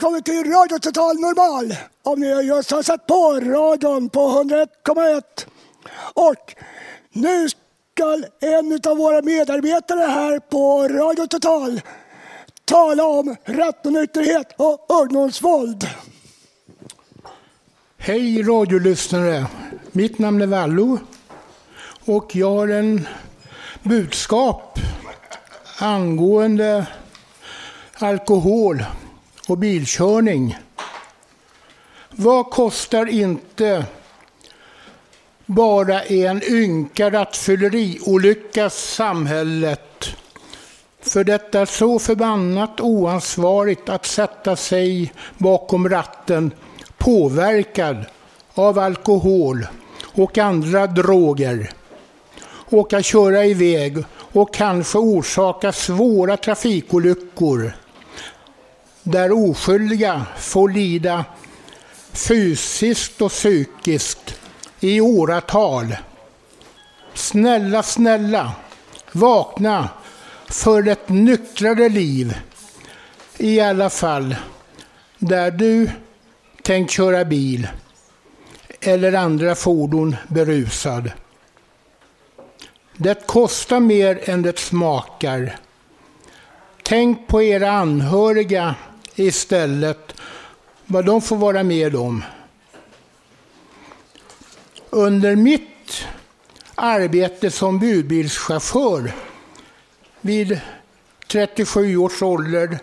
Välkommen till Radio Total Normal om ni just har satt på radion på 101,1. Och nu ska en av våra medarbetare här på Radio Total tala om rattonykterhet och ungdomsvåld. Hej radiolyssnare! Mitt namn är Vallo och jag har en budskap angående alkohol och bilkörning. Vad kostar inte bara en ynka rattfylleriolycka samhället? För detta är så förbannat oansvarigt att sätta sig bakom ratten påverkad av alkohol och andra droger. Åka köra iväg och kanske orsaka svåra trafikolyckor där oskyldiga får lida fysiskt och psykiskt i åratal. Snälla, snälla, vakna för ett nyktrare liv. I alla fall där du tänkt köra bil eller andra fordon berusad. Det kostar mer än det smakar. Tänk på era anhöriga istället, vad de får vara med om. Under mitt arbete som budbilschaufför vid 37 års ålder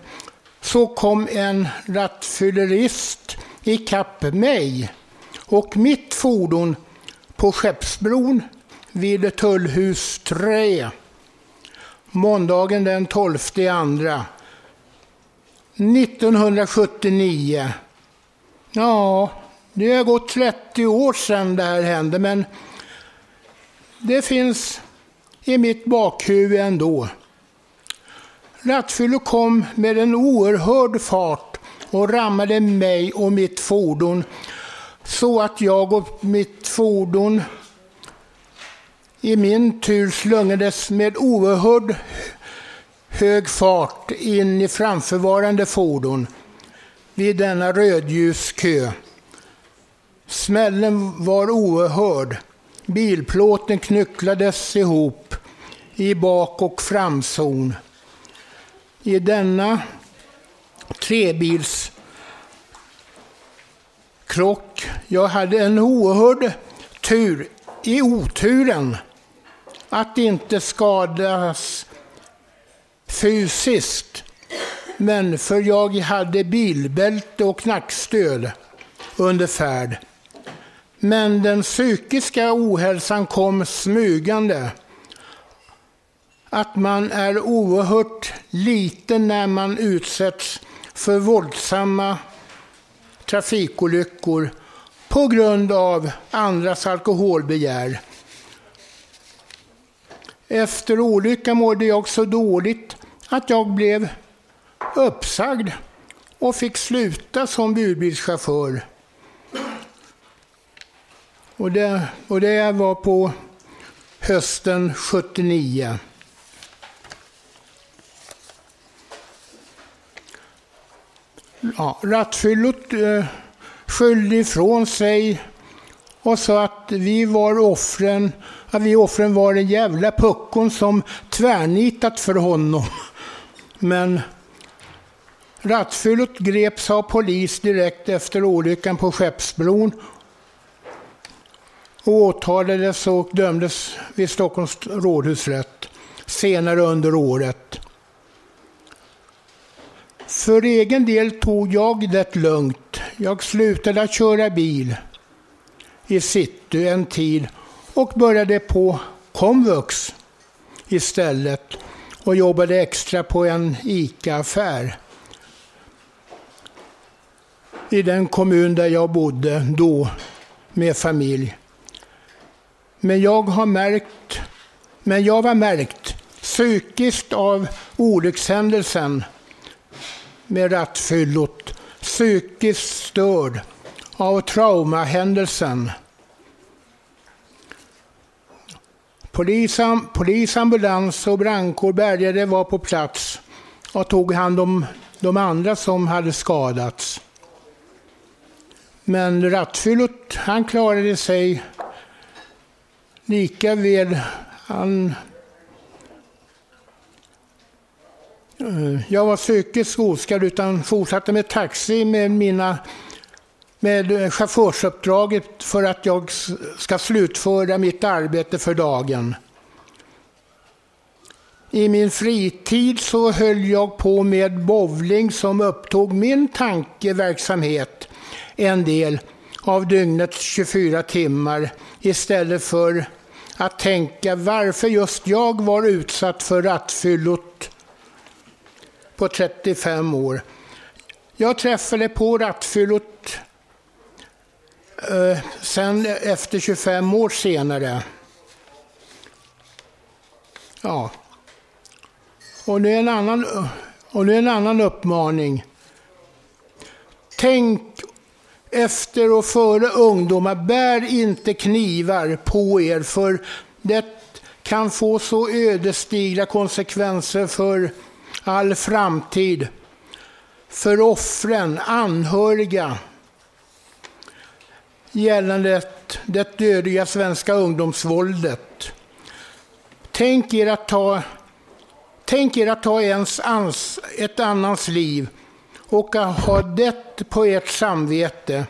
så kom en rattfyllerist ikapp mig och mitt fordon på Skeppsbron vid Tullhus 3 måndagen den 12 andra 1979. Ja, det har gått 30 år sedan det här hände, men det finns i mitt bakhuvud ändå. Rattfyllo kom med en oerhörd fart och rammade mig och mitt fordon så att jag och mitt fordon i min tur slungades med oerhörd hög fart in i framförvarande fordon vid denna rödljuskö. Smällen var oerhörd. Bilplåten knycklades ihop i bak och framzon. I denna trebilskrock, jag hade en oerhörd tur i oturen att inte skadas fysiskt. Men för jag hade bilbälte och nackstöd under färd. Men den psykiska ohälsan kom smygande. Att man är oerhört liten när man utsätts för våldsamma trafikolyckor på grund av andras alkoholbegär. Efter olyckan mådde jag så dåligt att jag blev uppsagd och fick sluta som budbilschaufför. Och det, och det var på hösten 79. Ja, rattfyllot eh, skyllde ifrån sig och sa att vi var offren, att vi offren var en jävla puckon som tvärnitat för honom. Men rattfyllot greps av polis direkt efter olyckan på Skeppsbron och åtalades och dömdes vid Stockholms rådhusrätt senare under året. För egen del tog jag det lugnt. Jag slutade att köra bil i city en tid och började på komvux istället och jobbade extra på en ICA-affär i den kommun där jag bodde då med familj. Men jag har märkt, men jag var märkt psykiskt av olyckshändelsen med rattfyllot, psykiskt störd av traumahändelsen. Polisan, polis, ambulans och brandkår bärgare var på plats och tog hand om de andra som hade skadats. Men rattfyllot, han klarade sig lika väl. Han, eh, jag var psykiskt oskadd utan fortsatte med taxi med mina med eh, chaufförsuppdraget för att jag ska slutföra mitt arbete för dagen. I min fritid så höll jag på med bowling som upptog min tankeverksamhet en del av dygnets 24 timmar istället för att tänka varför just jag var utsatt för rattfyllot på 35 år. Jag träffade på rattfyllot Eh, sen efter 25 år senare. Ja. Och nu en annan, och nu en annan uppmaning. Tänk efter och före ungdomar, bär inte knivar på er, för det kan få så ödesdigra konsekvenser för all framtid. För offren, anhöriga, gällande det dödliga svenska ungdomsvåldet. Tänk er att ta, tänk er att ta ens ans, ett annans liv och ha det på ert samvete.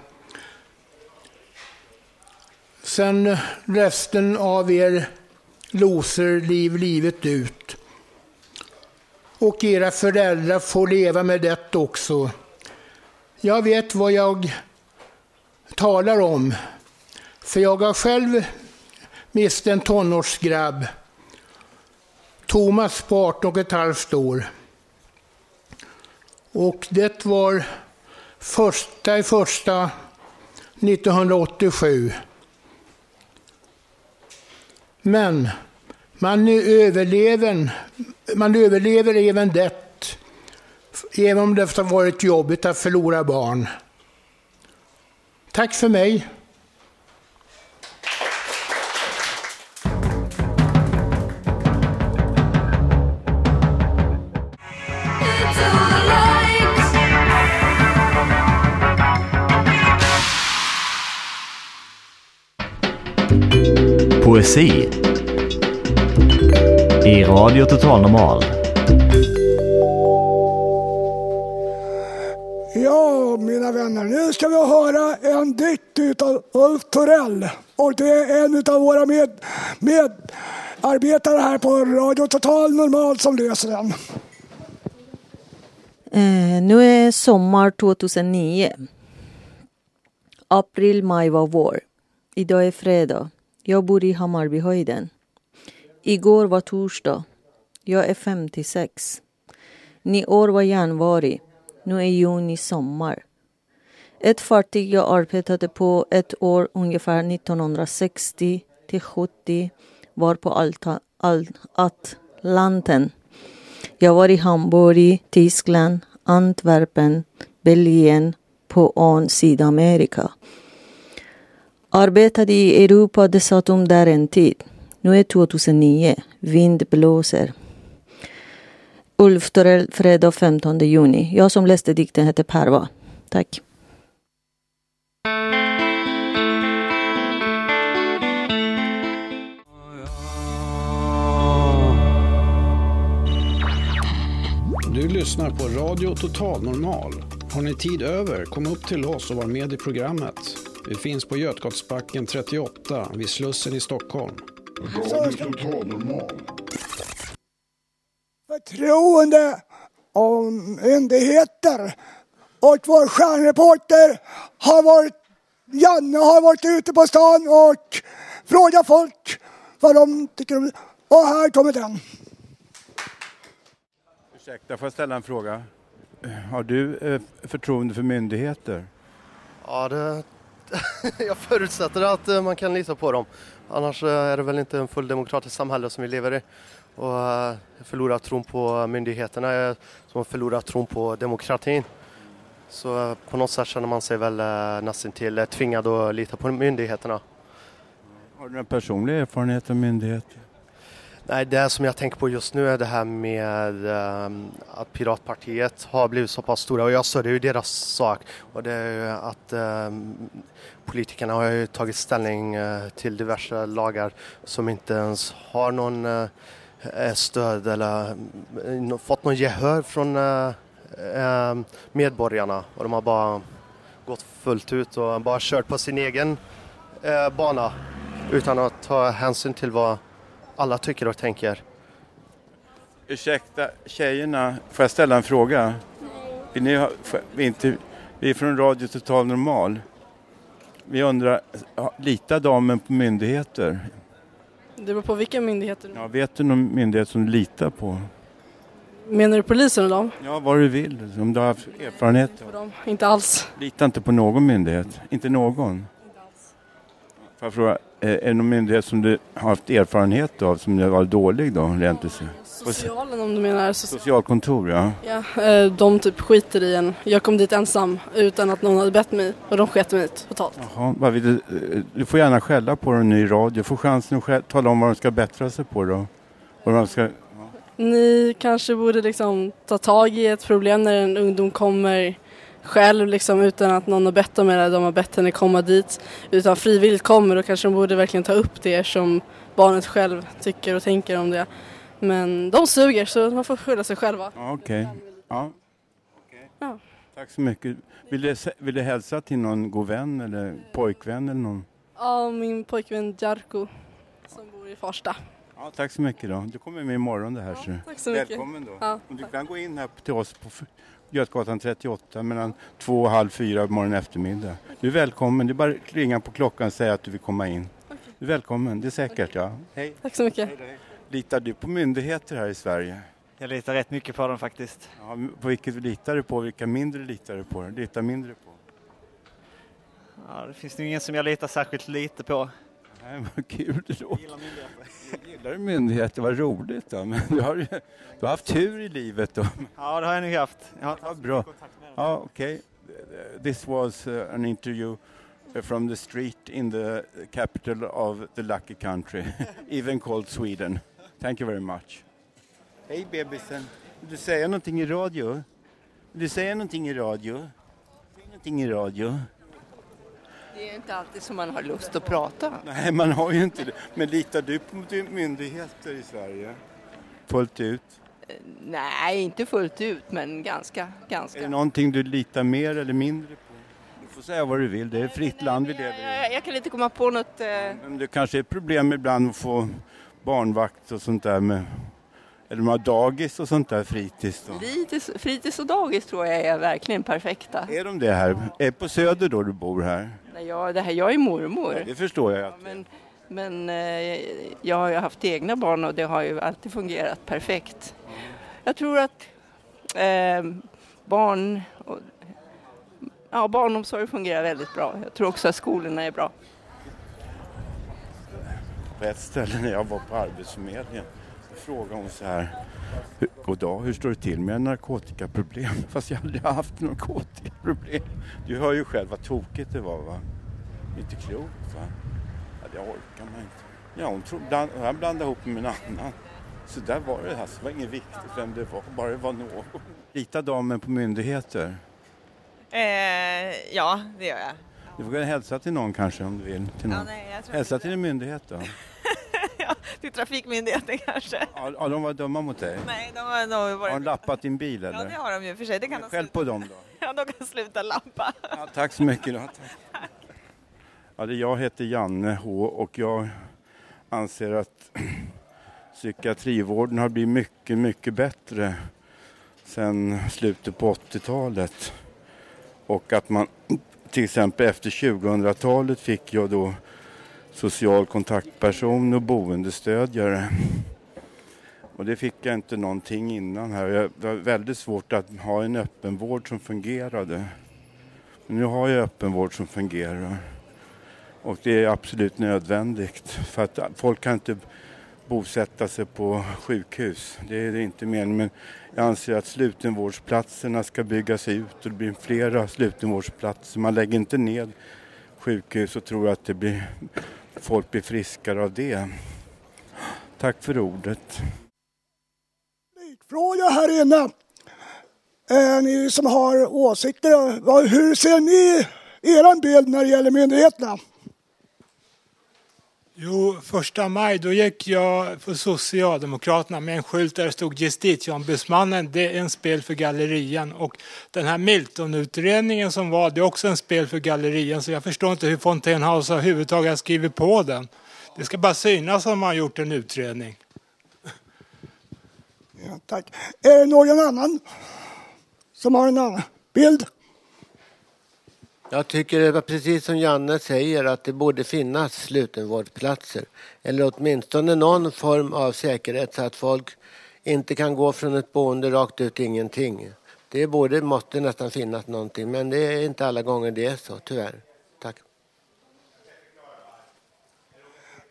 Sen resten av er loser liv livet ut. Och era föräldrar får leva med det också. Jag vet vad jag talar om. För jag har själv mist en tonårsgrabb. Thomas på 18 och ett halvt år. Och det var första i första 1987. Men man överlever, man överlever även det, även om det har varit jobbigt att förlora barn. Tack för mig. Poesi i Radio Total Normal. Mina vänner, nu ska vi höra en dikt av Ulf Torell. Och det är en av våra med, medarbetare här på Radio Total Normal som läser den. Eh, nu är sommar 2009. April, maj var vår. Idag är fredag. Jag bor i Hammarbyhöjden. Igår var torsdag. Jag är 56. Nyår var januari. Nu är juni sommar. Ett fartyg jag arbetade på ett år ungefär 1960 till 70 var på Alta, Al, Atlanten. Jag var i Hamburg, Tyskland, Antwerpen, Belgien, på ön Sydamerika. Arbetade i Europa dessutom där en tid. Nu är 2009. Vind blåser. Ulf Torell, fredag 15 juni. Jag som läste dikten heter Perva. Tack. Du lyssnar på Radio Total Normal. Har ni tid över, kom upp till oss och var med i programmet. Vi finns på Götgatsbacken 38 vid Slussen i Stockholm. Radio Total Normal. Förtroende om myndigheter. Och vår stjärnreporter har varit, Janne har varit ute på stan och frågat folk vad de tycker om Och här kommer den. Ursäkta, får jag ställa en fråga? Har du eh, förtroende för myndigheter? Ja, det, jag förutsätter att eh, man kan lita på dem. Annars eh, är det väl inte en full demokratiskt samhälle som vi lever i. Och eh, förlora tron på myndigheterna som att förlora tron på demokratin. Så på något sätt känner man sig väl nästan till tvingad att lita på myndigheterna. Har du någon personlig erfarenhet av myndigheter? Nej, det som jag tänker på just nu är det här med um, att Piratpartiet har blivit så pass stora. Och jag stödjer ju deras sak. Och det är ju att um, politikerna har ju tagit ställning uh, till diverse lagar som inte ens har någon uh, stöd eller uh, fått någon gehör från eh, ehm, medborgarna. Och de har bara gått fullt ut och bara kört på sin egen bana utan att ta hänsyn till vad alla tycker och tänker. Ursäkta tjejerna, får jag ställa en fråga? Vill ni ha, vi, inte, vi är från Radio Total Normal. Vi undrar, litar damen på myndigheter? Det beror på vilka myndigheter. Ja, vet du någon myndighet som du litar på? Menar du polisen och dem? Ja, vad du vill. Om du har haft erfarenhet av. Dem. Inte alls. Lita inte på någon myndighet? Inte någon? Får jag fråga, Eh, är det någon myndighet som du har haft erfarenhet av som varit dålig då? Rent Socialen om du menar. Social... Socialkontor ja. Ja, eh, de typ skiter i en. Jag kom dit ensam utan att någon hade bett mig och de sket mig totalt. Jaha, du, eh, du får gärna skälla på dem i radio. Får chansen att tala om vad de ska bättra sig på då. Vad de ska... Ni kanske borde liksom ta tag i ett problem när en ungdom kommer själv liksom, utan att någon har bett dem eller de har bett henne komma dit. Utan frivilligt kommer och kanske de borde verkligen ta upp det som barnet själv tycker och tänker om det. Men de suger så man får skylla sig själva. Okej. Okay. Ja. Okay. ja. Tack så mycket. Vill du, vill du hälsa till någon god vän eller pojkvän eller någon? Ja, min pojkvän Jarko som bor i Farsta. Ja, tack så mycket då. Du kommer med imorgon det här. Ja, så. Tack så mycket. Välkommen då. Ja, du kan gå in här till oss på Götgatan 38 mellan två och halv fyra morgon eftermiddag. Du är välkommen. Det är bara att ringa på klockan och säga att du vill komma in. Du är välkommen, det är säkert. Ja. Hej. Tack så mycket. Litar du på myndigheter här i Sverige? Jag litar rätt mycket på dem faktiskt. Ja, på vilket litar du på? Vilka mindre litar du på? Litar mindre på? Ja, det finns nog ingen som jag litar särskilt lite på. Nej, vad kul det låter. Gillar myndigheter. Gillar du myndigheter? Vad roligt då. Men du har, du har haft tur i livet då. Ja, det har jag nog haft. Jag har ja, bra. Ja, okej. Okay. This was uh, an interview from the street in the capital of the lucky country, even called Sweden. Thank you very much. Hej bebisen. Vill du säga någonting i radio? Vill du säga någonting i radio? Säg någonting i radio. Det är inte alltid som man har lust att prata. Nej, man har ju inte det. Men litar du på myndigheter i Sverige? Fullt ut? Eh, nej, inte fullt ut, men ganska, ganska. Är det någonting du litar mer eller mindre på? Du får säga vad du vill, det är ett fritt land vi lever i. Jag, kan inte komma på något... Eh... Men det kanske är ett problem ibland att få barnvakt och sånt där med eller de har dagis och sånt där, fritids? Då. Fritids, fritids och dagis tror jag är verkligen perfekta. Är de det här? Är på Söder då du bor här? Ja, det här, jag är mormor. Ja, det förstår jag. Ja, men men eh, jag har ju haft egna barn och det har ju alltid fungerat perfekt. Jag tror att eh, barn och, ja, barnomsorg fungerar väldigt bra. Jag tror också att skolorna är bra. På ett ställe när jag var på Arbetsförmedlingen frågade hon så här. God dag, hur står det till med narkotikaproblem? Fast jag aldrig haft narkotikaproblem. Du hör ju själv vad tokigt det var va? Inte klokt va? Ja, det orkar man inte. Ja, hon tro, bland, han blandade ihop med en annan. Så där var det alltså. Det var inget viktigt vem det var, bara det var någon. Litar damen på myndigheter? Eh, ja, det gör jag. Du får hälsa till någon kanske om du vill. Till någon. Ja, nej, hälsa till en myndighet då. ja, till Trafikmyndigheten kanske. Ja, de var dumma mot dig? Nej, de har, de har Har varit... de lappat din bil eller? Ja, det har de ju för sig. Det kan de Skäll på dem då. Ja, de kan sluta lappa. Ja, tack så mycket. Då. Tack. Ja, det jag heter Janne H och jag anser att psykiatrivården har blivit mycket, mycket bättre sedan slutet på 80-talet. Och att man till exempel efter 2000-talet fick jag då social kontaktperson och boendestödjare. Och det fick jag inte någonting innan här. Jag- Det var väldigt svårt att ha en öppenvård som fungerade. Men nu har jag öppenvård som fungerar. Och det är absolut nödvändigt. För att folk kan inte bosätta sig på sjukhus. Det är det inte meningen. Men jag anser att slutenvårdsplatserna ska byggas ut och det blir flera slutenvårdsplatser. Man lägger inte ned sjukhus och tror att det blir, folk blir friskare av det. Tack för ordet. Fråga här inne. Eh, ni som har åsikter, hur ser ni er bild när det gäller myndigheterna? Jo, första maj då gick jag för Socialdemokraterna med en skylt där det stod Justitieombudsmannen, det är en spel för gallerian. Och den här Milton-utredningen som var, det är också en spel för gallerian. Så jag förstår inte hur Fontänhaus överhuvudtaget har skrivit på den. Det ska bara synas om man har gjort en utredning. Ja, tack. Är det någon annan som har en annan bild? Jag tycker det var precis som Janne säger att det borde finnas slutenvårdsplatser. Eller åtminstone någon form av säkerhet så att folk inte kan gå från ett boende rakt ut ingenting. Det borde, måste nästan finnas någonting men det är inte alla gånger det är så, tyvärr. Tack.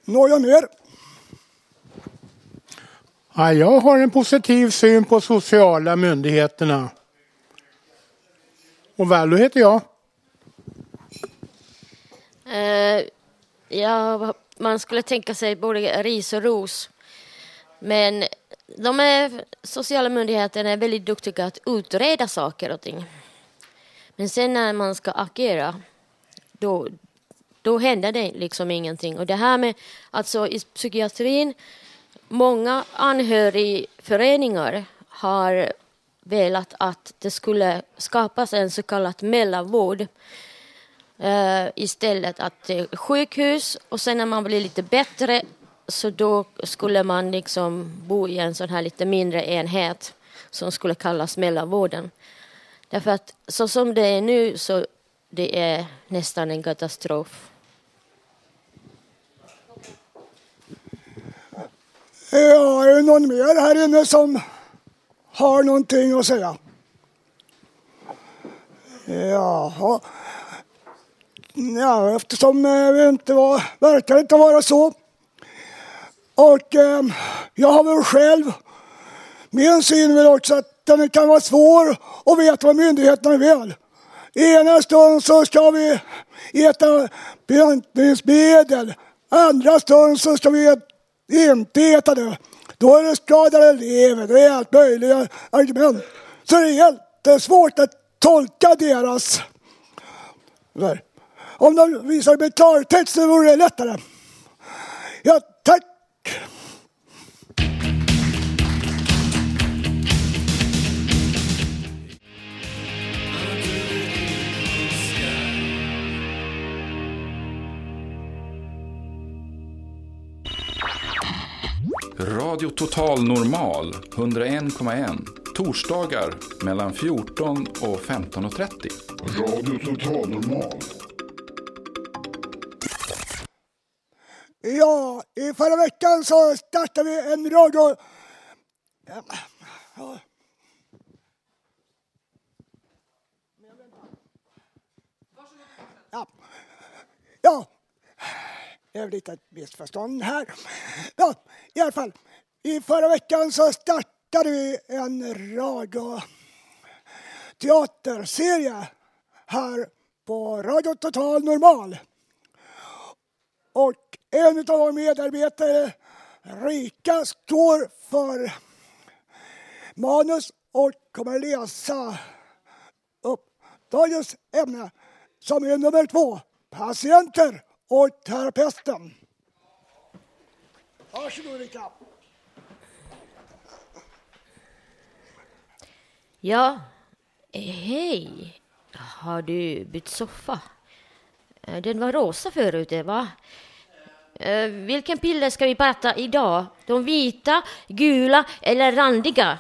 Någon mer? Ja, jag har en positiv syn på sociala myndigheterna. Och Vallo heter jag. Eh, ja, man skulle tänka sig både ris och ros. Men de är, sociala myndigheterna är väldigt duktiga att utreda saker och ting. Men sen när man ska agera, då, då händer det liksom ingenting. Och det här med, alltså i psykiatrin, många anhörigföreningar har velat att det skulle skapas en så kallad mellanvård eh, istället att eh, sjukhus och sen när man blir lite bättre så då skulle man liksom bo i en sån här lite mindre enhet som skulle kallas mellanvården. Därför att så som det är nu så det är nästan en katastrof. Ja, är det någon mer här inne som har någonting att säga? Jaha. Ja, eftersom eh, det inte var, verkar inte vara så. Och eh, jag har väl själv, min syn väl också att den kan vara svår att veta vad myndigheterna vill. Ena stunden så ska vi äta bantningsmedel, andra stunden så ska vi inte äta det. Då är det skadade elever, det är allt möjliga argument. Så det är jättesvårt att tolka deras... Där. Om de visar med klartext så vore det lättare. Ja, tack! Radio Total Normal 101,1. Torsdagar mellan 14 och 15.30. Radio Total Normal. Ja, i förra veckan så startade vi en radio... Ja. Ja. det är lite missförstånd här. Ja, i alla fall. I förra veckan så startade vi en radioteaterserie här på Radio Total Normal. Och en av våra medarbetare, Rika, står för manus och kommer läsa upp dagens ämne som är nummer två, patienter och terapeuten. Varsågod Rika. Ja, eh, hej. Har du bytt soffa? Eh, den var rosa förut, eh, va? Eh, Vilken piller ska vi prata idag? De vita, gula eller randiga?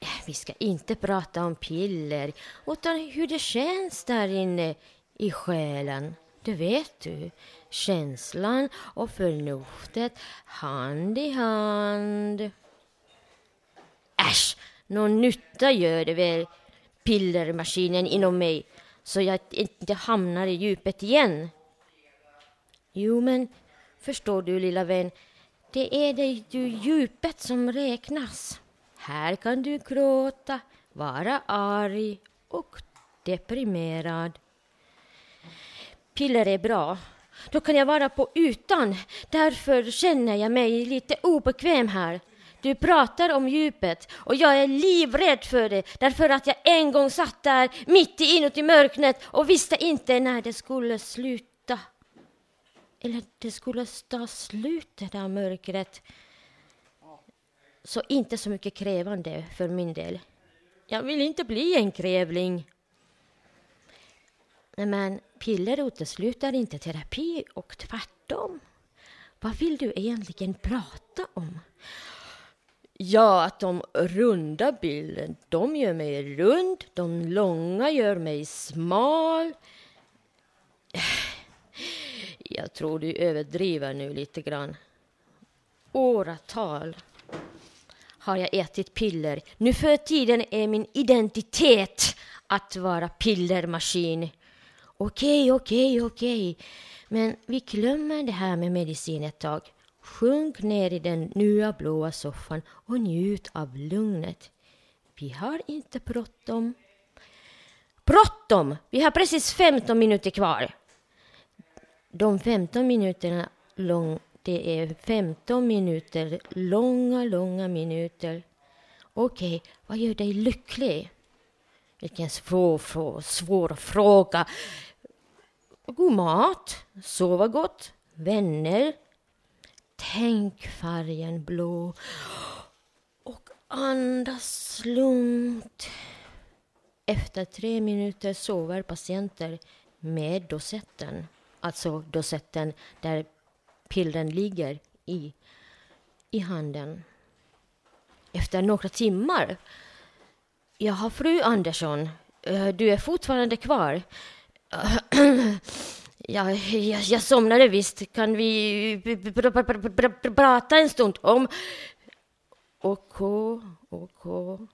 Eh, vi ska inte prata om piller, utan hur det känns där inne i själen. Det vet du. Känslan och förnuftet hand i hand. Äsch, någon nytta gör det väl pillermaskinen inom mig så jag inte hamnar i djupet igen. Jo, men förstår du lilla vän, det är det ju djupet som räknas. Här kan du gråta, vara arg och deprimerad. Piller är bra. Då kan jag vara på utan. Därför känner jag mig lite obekväm här. Du pratar om djupet och jag är livrädd för det därför att jag en gång satt där mitt inuti mörkret och visste inte när det skulle sluta. Eller det skulle ta slut det där mörkret. Så inte så mycket krävande för min del. Jag vill inte bli en krävling. Men piller utesluter inte terapi och tvärtom. Vad vill du egentligen prata om? Ja, att de runda bilden, de gör mig rund, de långa gör mig smal. Jag tror du överdriver nu lite grann. Åratal har jag ätit piller. Nu för tiden är min identitet att vara pillermaskin. Okej, okej, okej. Men vi glömmer det här med medicin ett tag. Sjunk ner i den nya blåa soffan och njut av lugnet. Vi har inte bråttom. Bråttom! Vi har precis 15 minuter kvar. De 15 minuterna lång, det är 15 minuter, långa, långa minuter. Okej, vad gör dig lycklig? Vilken svår, svår, svår fråga. God mat, sova gott, vänner. Tänk färgen blå och andas lugnt. Efter tre minuter sover patienter med dosetten, alltså dosetten där pillren ligger i, i handen. Efter några timmar Jaha, fru Andersson, eh, du är fortfarande kvar. Ja, jag, jag somnade visst. Kan vi prata en stund om... Okej, okej.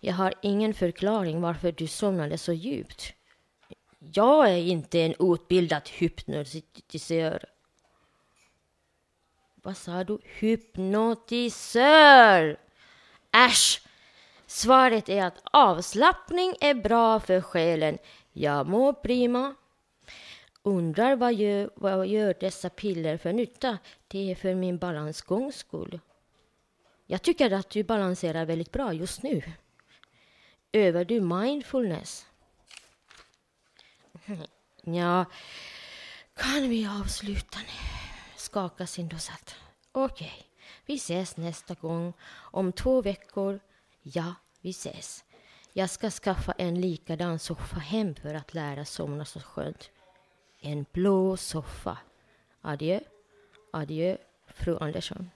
Jag har ingen förklaring varför du somnade så djupt. Jag är inte en utbildad hypnotisör. Vad sa du? Hypnotisör! Äsch! Svaret är att avslappning är bra för själen. Jag mår prima. Undrar vad gör, vad gör dessa piller för nytta? Det är för min balansgångs skull. Jag tycker att du balanserar väldigt bra just nu. Övar du mindfulness? Ja, kan vi avsluta nu? Skakar sin dosett. Okej, vi ses nästa gång. Om två veckor. Ja, vi ses. Jag ska skaffa en likadan soffa hem för att lära somna så skönt. En blå soffa. Adjö, adjö, fru Andersson.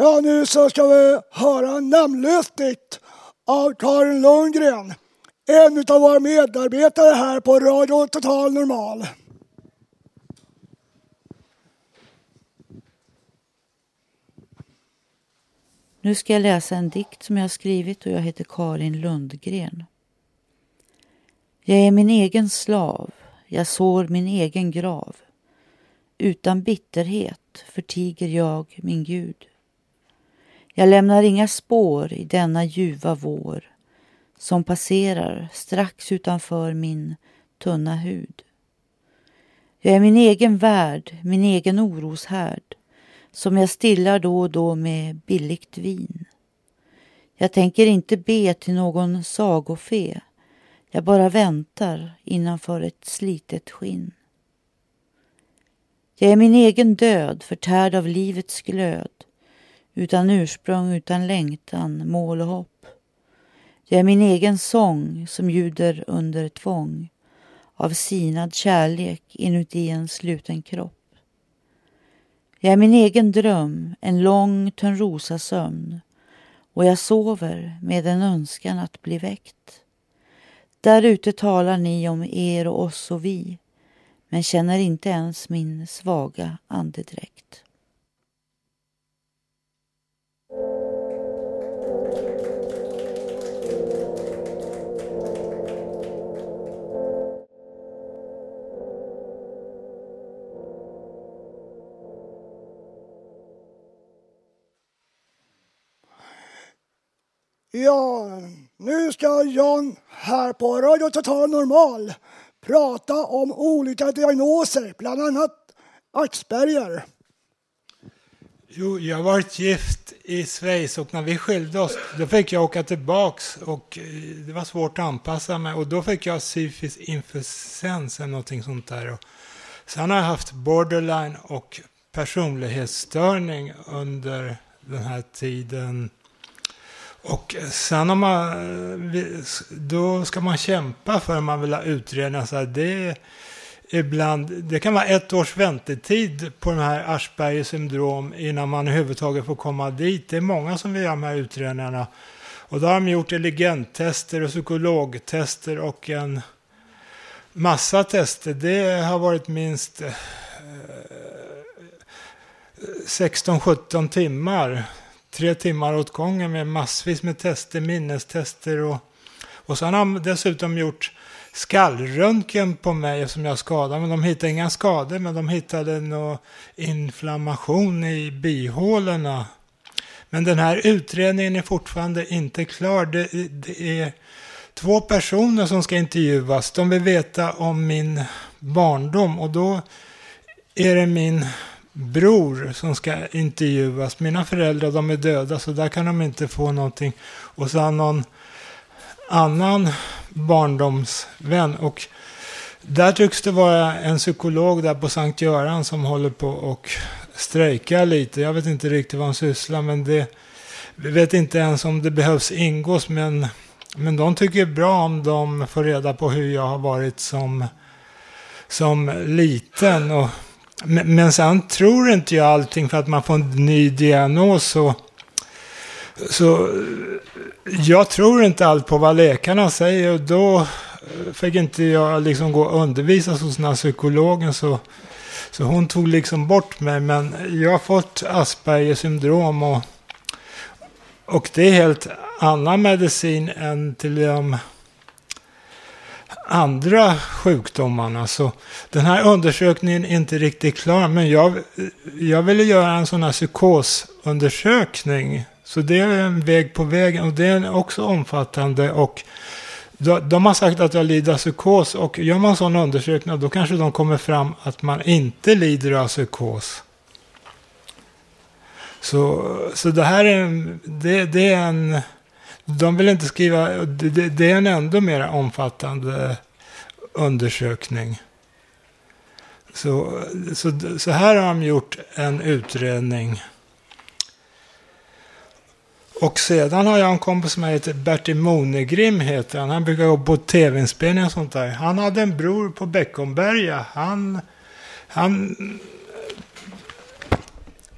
Ja, nu så ska vi höra namnlistigt av Karin Lundgren. En av våra medarbetare här på Radio Total Normal. Nu ska jag läsa en dikt som jag har skrivit och jag heter Karin Lundgren. Jag är min egen slav, jag sår min egen grav. Utan bitterhet förtiger jag min Gud. Jag lämnar inga spår i denna ljuva vår som passerar strax utanför min tunna hud. Jag är min egen värld, min egen oroshärd som jag stillar då och då med billigt vin. Jag tänker inte be till någon sagofe. Jag bara väntar innanför ett slitet skinn. Jag är min egen död, förtärd av livets glöd, utan ursprung, utan längtan, mål och hopp. Jag är min egen sång som ljuder under tvång av sinad kärlek inuti en sluten kropp. Jag är min egen dröm, en lång törnrosasömn och jag sover med en önskan att bli väckt. Där ute talar ni om er och oss och vi men känner inte ens min svaga andedräkt. Ja, nu ska John här på Radio Total Normal prata om olika diagnoser, bland annat Asperger. Jo, jag har varit gift i Schweiz och när vi skilde oss då fick jag åka tillbaks och eh, det var svårt att anpassa mig och då fick jag psykisk infusens eller någonting sånt där. Och sen har jag haft borderline och personlighetsstörning under den här tiden. Och sen om man, då ska man kämpa för om man vill ha utredningar. Så det, ibland, det kan vara ett års väntetid på den här Aschbergers syndrom innan man överhuvudtaget får komma dit. Det är många som vill göra de här utredningarna. Och då har de gjort intelligenttester och psykologtester och en massa tester. Det har varit minst eh, 16-17 timmar tre timmar åt gången med massvis med tester, minnestester och, och sen har de dessutom gjort skallröntgen på mig som jag skadade. Men de hittade inga skador, men de hittade någon inflammation i bihålorna. Men den här utredningen är fortfarande inte klar. Det, det är två personer som ska intervjuas. De vill veta om min barndom och då är det min bror som ska intervjuas. Mina föräldrar de är döda så där kan de inte få någonting. Och så någon annan barndomsvän. Och där tycks det vara en psykolog där på Sankt Göran som håller på och strejkar lite. Jag vet inte riktigt vad han sysslar men det vi vet inte ens om det behövs ingås men, men de tycker bra om de får reda på hur jag har varit som, som liten. Och men sen tror inte jag allting för att man får en ny diagnos. Så, så jag tror inte allt på vad läkarna säger. Och då eh, fick inte jag liksom gå och undervisa hos den här psykologen. Så, så hon tog liksom bort mig. Men jag har fått Aspergers syndrom. Och, och det är helt annan medicin än till de andra sjukdomarna. Så den här undersökningen är inte riktigt klar. Men jag, jag ville göra en sån här psykosundersökning. Så det är en väg på vägen och det är också omfattande. Och de, har sagt att jag lider av psykos och gör man sådana sån undersökning då kanske de kommer fram att man inte lider av psykos. Så, så det här är, det, det är en de vill inte skriva, det, det är en ändå mer omfattande undersökning. Så, så, så här har de gjort en utredning. Och sedan har jag en kompis som heter Bertil Monegrim heter han. Han brukar gå på tv-inspelningar och sånt där. Han hade en bror på Beckomberga. Han, han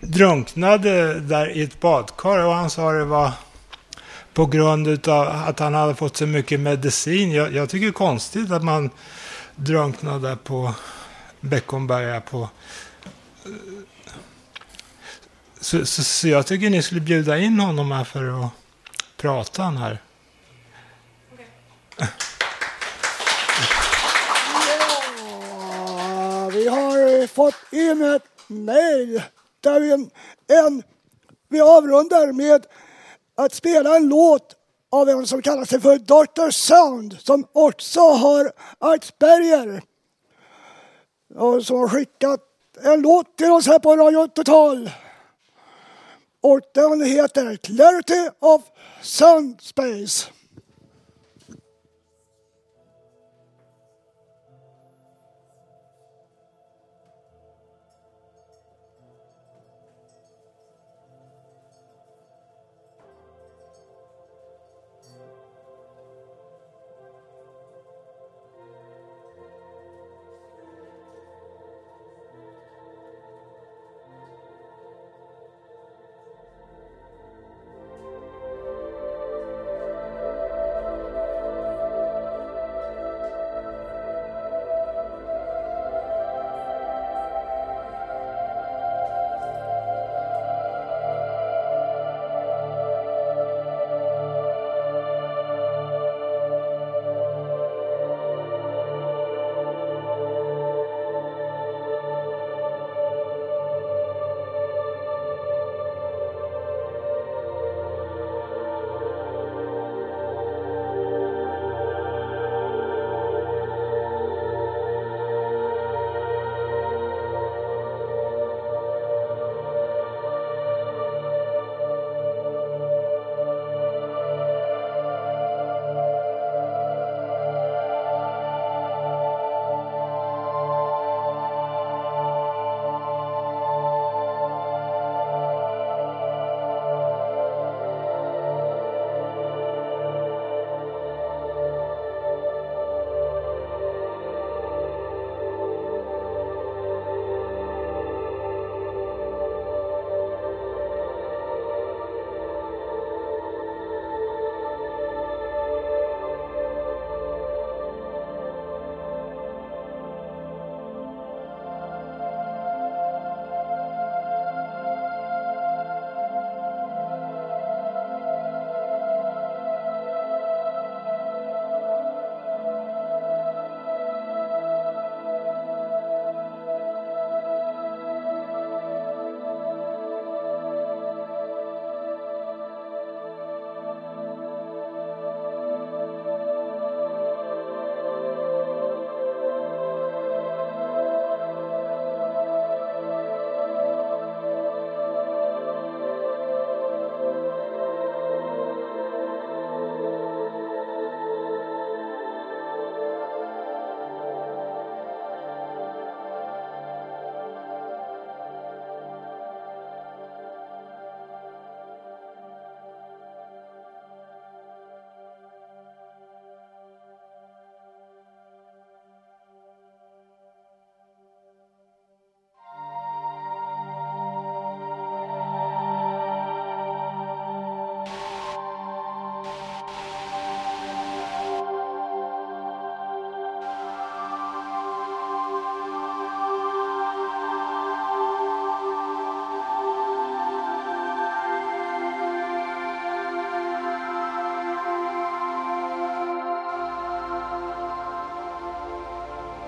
drunknade där i ett badkar och han sa det var på grund av att han hade fått så mycket medicin. Jag, jag tycker det är konstigt att man drunknade på Beckomberga på... Eh, så, så, så, jag tycker ni skulle bjuda in honom här för att prata han här. Ja, vi har fått in ett mejl där en, en vi avrundar med att spela en låt av en som kallar sig för Dr. Sound som också har Asperger. Och som har skickat en låt till oss här på Radio Total. Och den heter Clarity of Sound Space.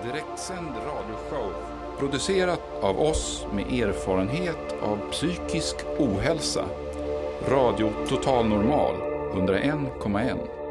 Direktsänd radioshow producerat av oss med erfarenhet av psykisk ohälsa. Radio Total Normal 101,1.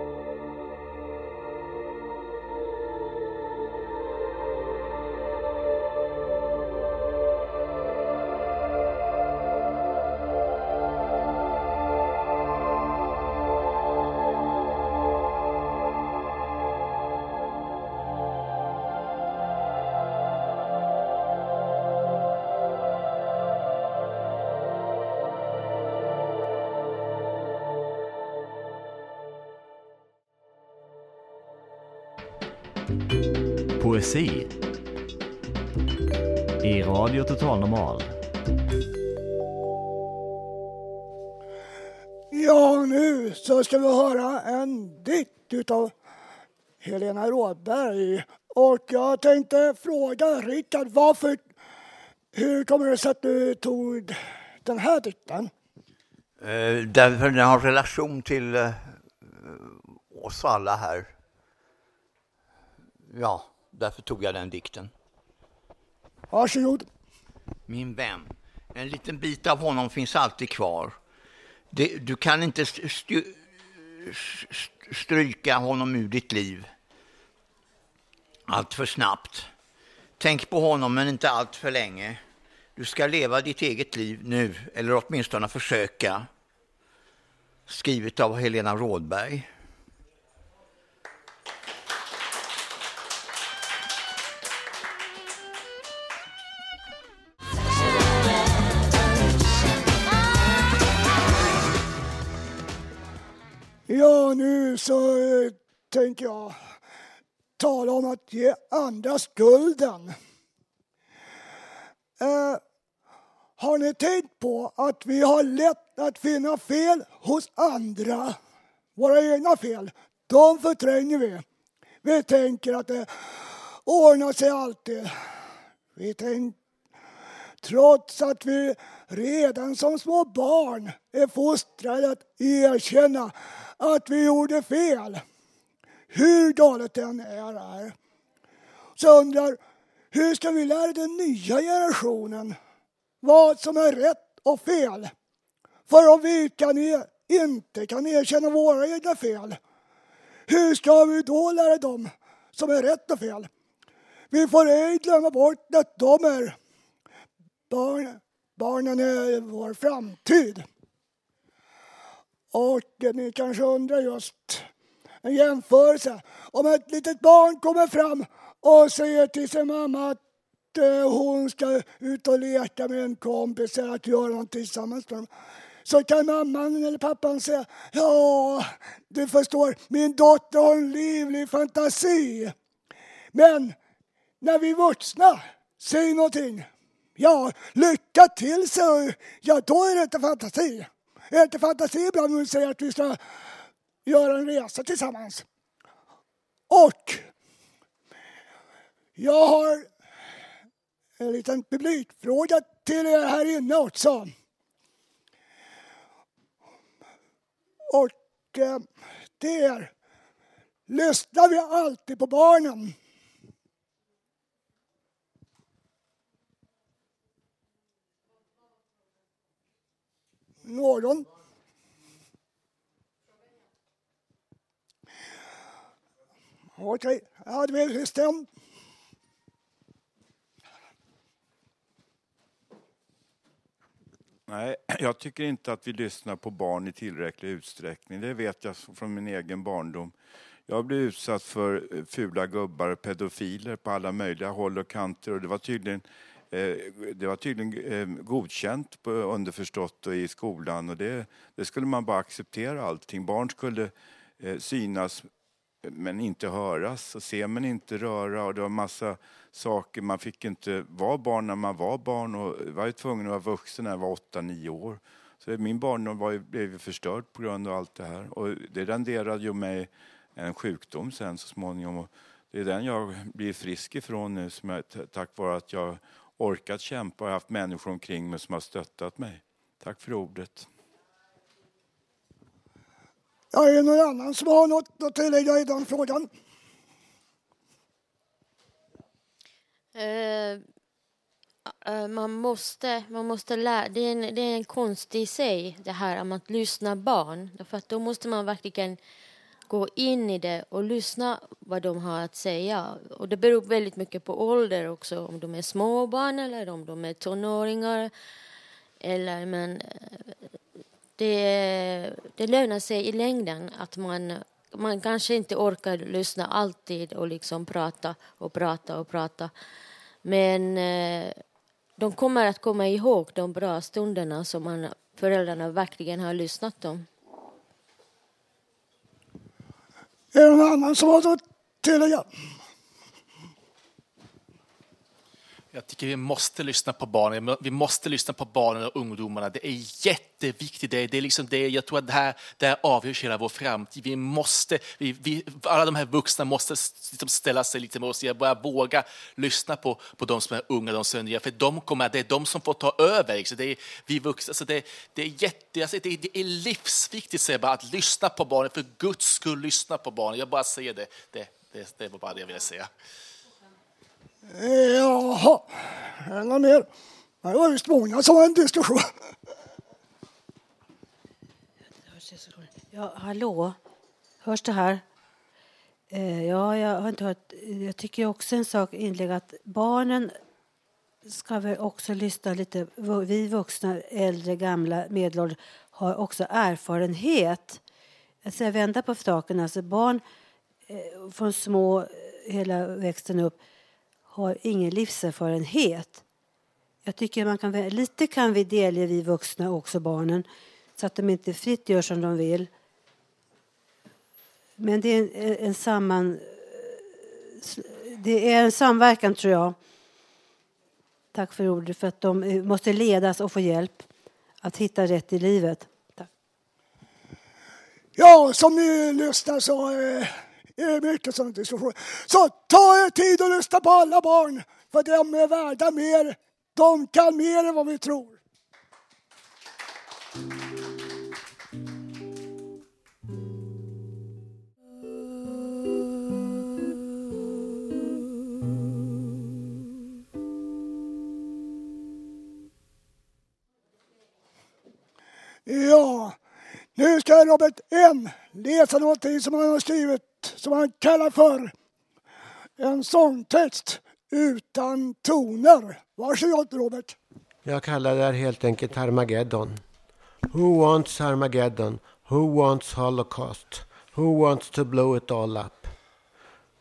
Jag fråga Rickard, varför, hur kommer det sig att du tog den här dikten? Eh, därför den har relation till eh, oss alla här. Ja, därför tog jag den dikten. Varsågod. Min vän, en liten bit av honom finns alltid kvar. Det, du kan inte st- stryka honom ur ditt liv allt för snabbt. Tänk på honom, men inte allt för länge. Du ska leva ditt eget liv nu, eller åtminstone försöka. Skrivet av Helena Rådberg. Ja, nu så eh, tänker jag tala om att ge andra skulden. Eh, har ni tänkt på att vi har lätt att finna fel hos andra? Våra egna fel, de förtränger vi. Vi tänker att det ordnar sig alltid. Vi tänk, trots att vi redan som små barn är fostrade att erkänna att vi gjorde fel. Hur galet det än är här. Så jag undrar, hur ska vi lära den nya generationen vad som är rätt och fel? För om vi kan er, inte kan erkänna våra egna fel, hur ska vi då lära dem som är rätt och fel? Vi får ej glömma bort att de är barn, barnen är vår framtid. Och ni kanske undrar just en jämförelse. Om ett litet barn kommer fram och säger till sin mamma att eh, hon ska ut och leka med en kompis eller att göra någonting tillsammans med dem. Så kan mamman eller pappan säga, ja, du förstår, min dotter har en livlig fantasi. Men när vi vuxna säger någonting, ja, lycka till, så, ja då är det inte fantasi. Är det inte fantasi ibland när vi säger att vi ska göra en resa tillsammans? Och jag har en liten publikfråga till er här inne också. Och eh, det är, lyssnar vi alltid på barnen? Någon? Okej, ja, det är. Nej, jag tycker inte att vi lyssnar på barn i tillräcklig utsträckning. Det vet jag från min egen barndom. Jag blev utsatt för eh, fula gubbar och pedofiler på alla möjliga håll och kanter och det var tydligen eh, det var tydligen eh, godkänt på underförstått och i skolan och det, det skulle man bara acceptera allting. Barn skulle synas men inte höras och se men inte röra och det var massa saker. Man fick inte vara barn när man var barn och var ju tvungen att vara vuxen när jag var åtta, nio år. Så min barndom var ju, blev ju förstörd på grund av allt det här och det renderade ju mig en sjukdom sen så småningom. Och det är den jag blir frisk ifrån nu som jag, tack vare att jag orkat kämpa och haft människor omkring mig som har stöttat mig. Tack för ordet. Ja, är det någon annan som har något att tillägga i den frågan? Uh, uh, man måste, man måste lära, det är, en, det är en konst i sig det här om att lyssna barn. Därför att då måste man verkligen gå in i det och lyssna vad de har att säga. Och det beror väldigt mycket på ålder också, om de är småbarn eller om de är tonåringar. Eller, men eh, det, det lönar sig i längden att man, man kanske inte orkar lyssna alltid och liksom prata och prata och prata. Men eh, de kommer att komma ihåg de bra stunderna som man, föräldrarna verkligen har lyssnat om. Är det någon annan som har något att tillägga? Jag tycker vi måste lyssna på barnen. Vi måste lyssna på barnen och ungdomarna. Det är jätteviktigt. Det är, liksom det, jag tror att det här, det här avgörs hela vår framtid. Vi måste, vi, vi, alla de här vuxna måste liksom ställa sig lite med oss Jag börja våga lyssna på, på de som är unga, de som är nya. För de kommer, det är de som får ta över. Liksom. Det är, vi vuxna, så det, det är jätte, alltså det, det är livsviktigt säger bara, att lyssna på barnen. För Guds skull, lyssna på barnen. Jag bara säger det. Det, det, det var bara det jag ville säga. Jaha, är det något mer? Det var visst många som har en diskussion. Ja, hallå? Hörs det här? Eh, ja, jag har inte hört. Jag tycker också en sak inlägg att barnen ska väl också lyssna lite. Vi vuxna, äldre, gamla, medelålders har också erfarenhet. Alltså, jag säger vända på staken. Alltså barn eh, från små hela växten upp har ingen livserfarenhet. Jag tycker man kan, lite kan vi delge vi vuxna också barnen så att de inte fritt gör som de vill. Men det är en, en samman... Det är en samverkan, tror jag. Tack för ordet, för att de eh, måste ledas och få hjälp att hitta rätt i livet. Tack. Ja, som ni lyssnar så eh, det är mycket sådana diskussioner. Så ta er tid och lyssna på alla barn, för de är värda mer. De kan mer än vad vi tror. Ja, nu ska Robert M läsa någonting som han har skrivit som han kallar för en sångtext utan toner. Varsågod Robert. Jag kallar det här helt enkelt Armageddon. Who wants Armageddon? Who wants Holocaust? Who wants to blow it all up?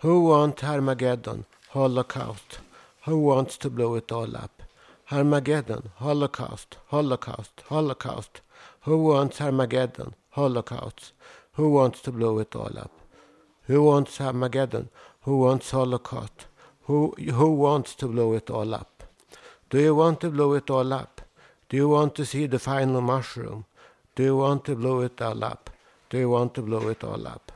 Who wants Armageddon? Holocaust? Who wants to blow it all up? Armageddon, Holocaust, Holocaust, Holocaust. Who wants Armageddon? Holocaust. Who wants to blow it all up? Who wants Armageddon? Who wants Holocaust? Who, who wants to blow it all up? Do you want to blow it all up? Do you want to see the final mushroom? Do you want to blow it all up? Do you want to blow it all up?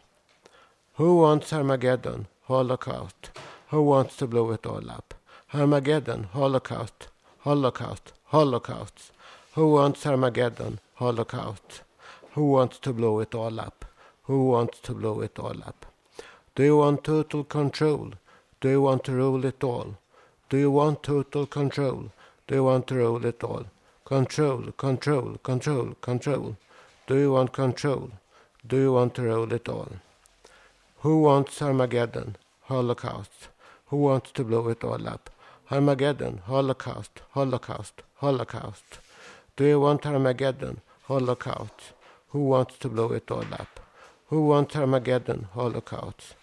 Who wants Armageddon? Holocaust. Who wants to blow it all up? Armageddon, Holocaust, Holocaust, Holocaust. Who wants Armageddon? Holocaust. Who wants to blow it all up? Who wants to blow it all up? Do you want total control? Do you want to rule it all? Do you want total control? Do you want to rule it all? Control, control, control, control. Do you want control? Do you want to rule it all? Who wants Armageddon? Holocaust. Who wants to blow it all up? Armageddon, Holocaust, Holocaust, Holocaust. Do you want Armageddon? Holocaust. Who wants to blow it all up? Who wants Armageddon? Holocaust.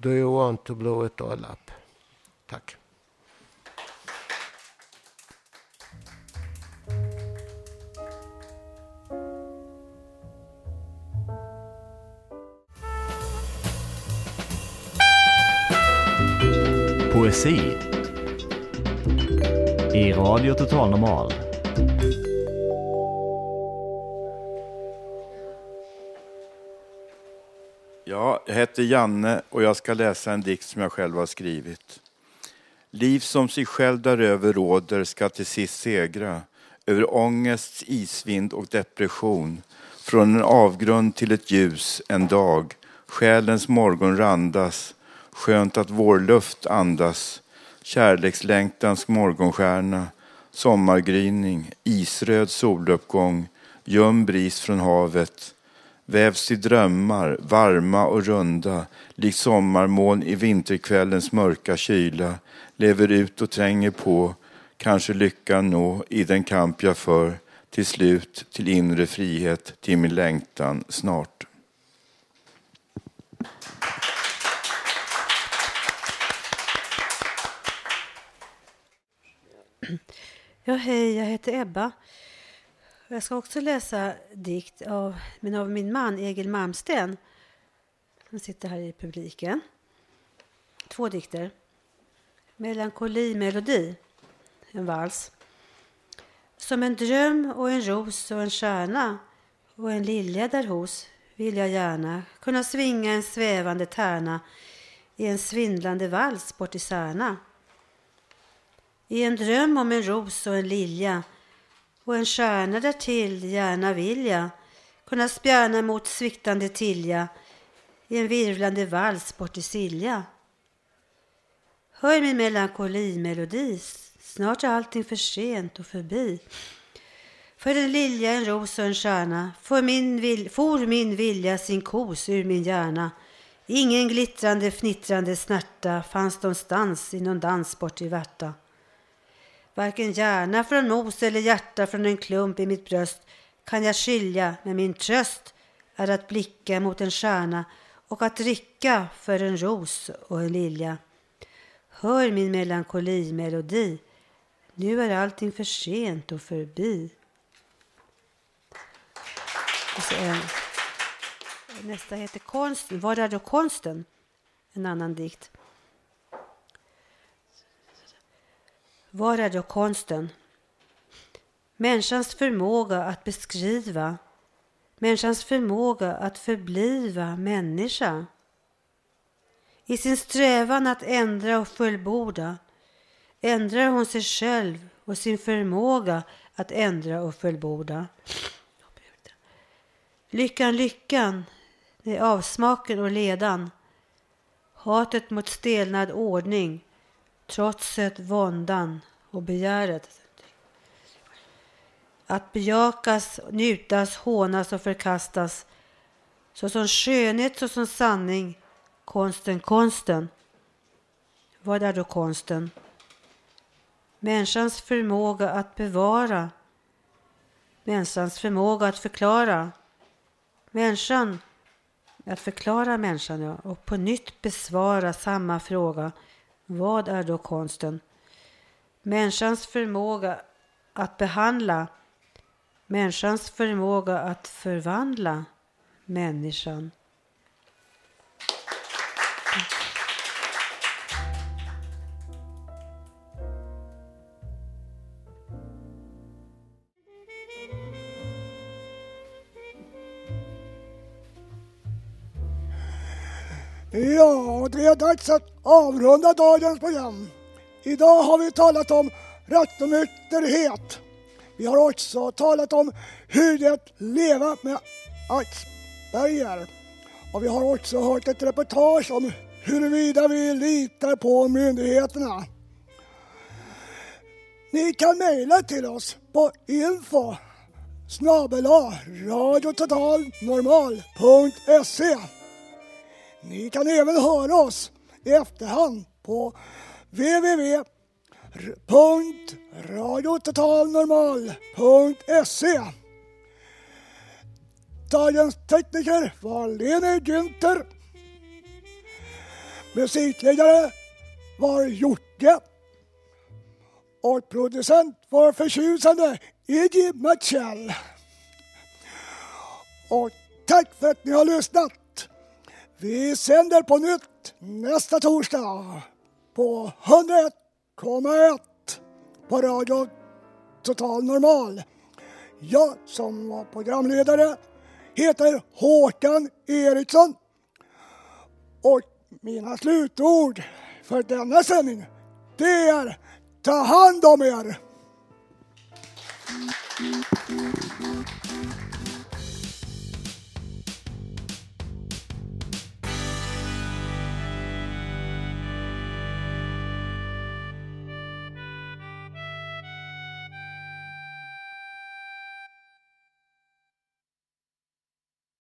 Do you want to blow it all up? Tack. Poesi i Radio Total Normal. Ja, jag heter Janne och jag ska läsa en dikt som jag själv har skrivit. Liv som sig själv däröver råder ska till sist segra över ångests isvind och depression. Från en avgrund till ett ljus en dag, själens morgon randas, skönt att vårluft andas, kärlekslängtans morgonstjärna, sommargryning, isröd soluppgång, ljum bris från havet, vävs i drömmar, varma och runda, likt sommarmoln i vinterkvällens mörka kyla, lever ut och tränger på, kanske lyckan nå i den kamp jag för, till slut till inre frihet, till min längtan snart. Ja, hej, jag heter Ebba. Jag ska också läsa dikt av, men av min man Egil Malmsten. Han sitter här i publiken. Två dikter. Melankoli melodi, en vals. Som en dröm och en ros och en stjärna och en lilja där hos vill jag gärna kunna svinga en svävande tärna i en svindlande vals bort i Särna. I en dröm om en ros och en lilja och en stjärna därtill gärna vill jag kunna spjärna mot sviktande tilja i en virvlande vals bort i Silja. Hör min melankolimelodi, snart är allting för sent och förbi. För en lilja, en ros och en stjärna for min, vil, for min vilja sin kos ur min hjärna. Ingen glittrande, fnittrande snärta fanns någonstans i någon dans bort i Värta. Varken hjärna från mos eller hjärta från en klump i mitt bröst kan jag skilja, men min tröst är att blicka mot en stjärna och att dricka för en ros och en lilja. Hör min melankolimelodi, nu är allting för sent och förbi. Och så en, nästa heter Konsten. Var är då konsten? En annan dikt. Var är då konsten? Människans förmåga att beskriva, människans förmåga att förbliva människa. I sin strävan att ändra och fullborda ändrar hon sig själv och sin förmåga att ändra och fullborda. Lyckan, lyckan, det är avsmaken och ledan. Hatet mot stelnad ordning, trotset, våndan och begäret. Att bejakas, njutas, hånas och förkastas såsom skönhet, såsom sanning, konsten, konsten. Vad är då konsten? Människans förmåga att bevara, människans förmåga att förklara, människan, att förklara människan ja, och på nytt besvara samma fråga. Vad är då konsten? Människans förmåga att behandla, människans förmåga att förvandla människan. Ja, det är dags att avrunda dagens program. Idag har vi talat om rattonykterhet. Vi har också talat om hur det är att leva med Asperger. Och vi har också hört ett reportage om huruvida vi litar på myndigheterna. Ni kan mejla till oss på info snabel-a radiototalnormal.se ni kan även höra oss i efterhand på www.radiototalnormal.se Dagens tekniker var Lene Günther. Musikledare var Jocke. Och producent var förtjusande Iggy Matchell. Och tack för att ni har lyssnat. Vi sänder på nytt nästa torsdag på 101,1 på Radio Total Normal. Jag som var programledare heter Håkan Eriksson. Och mina slutord för denna sändning det är ta hand om er!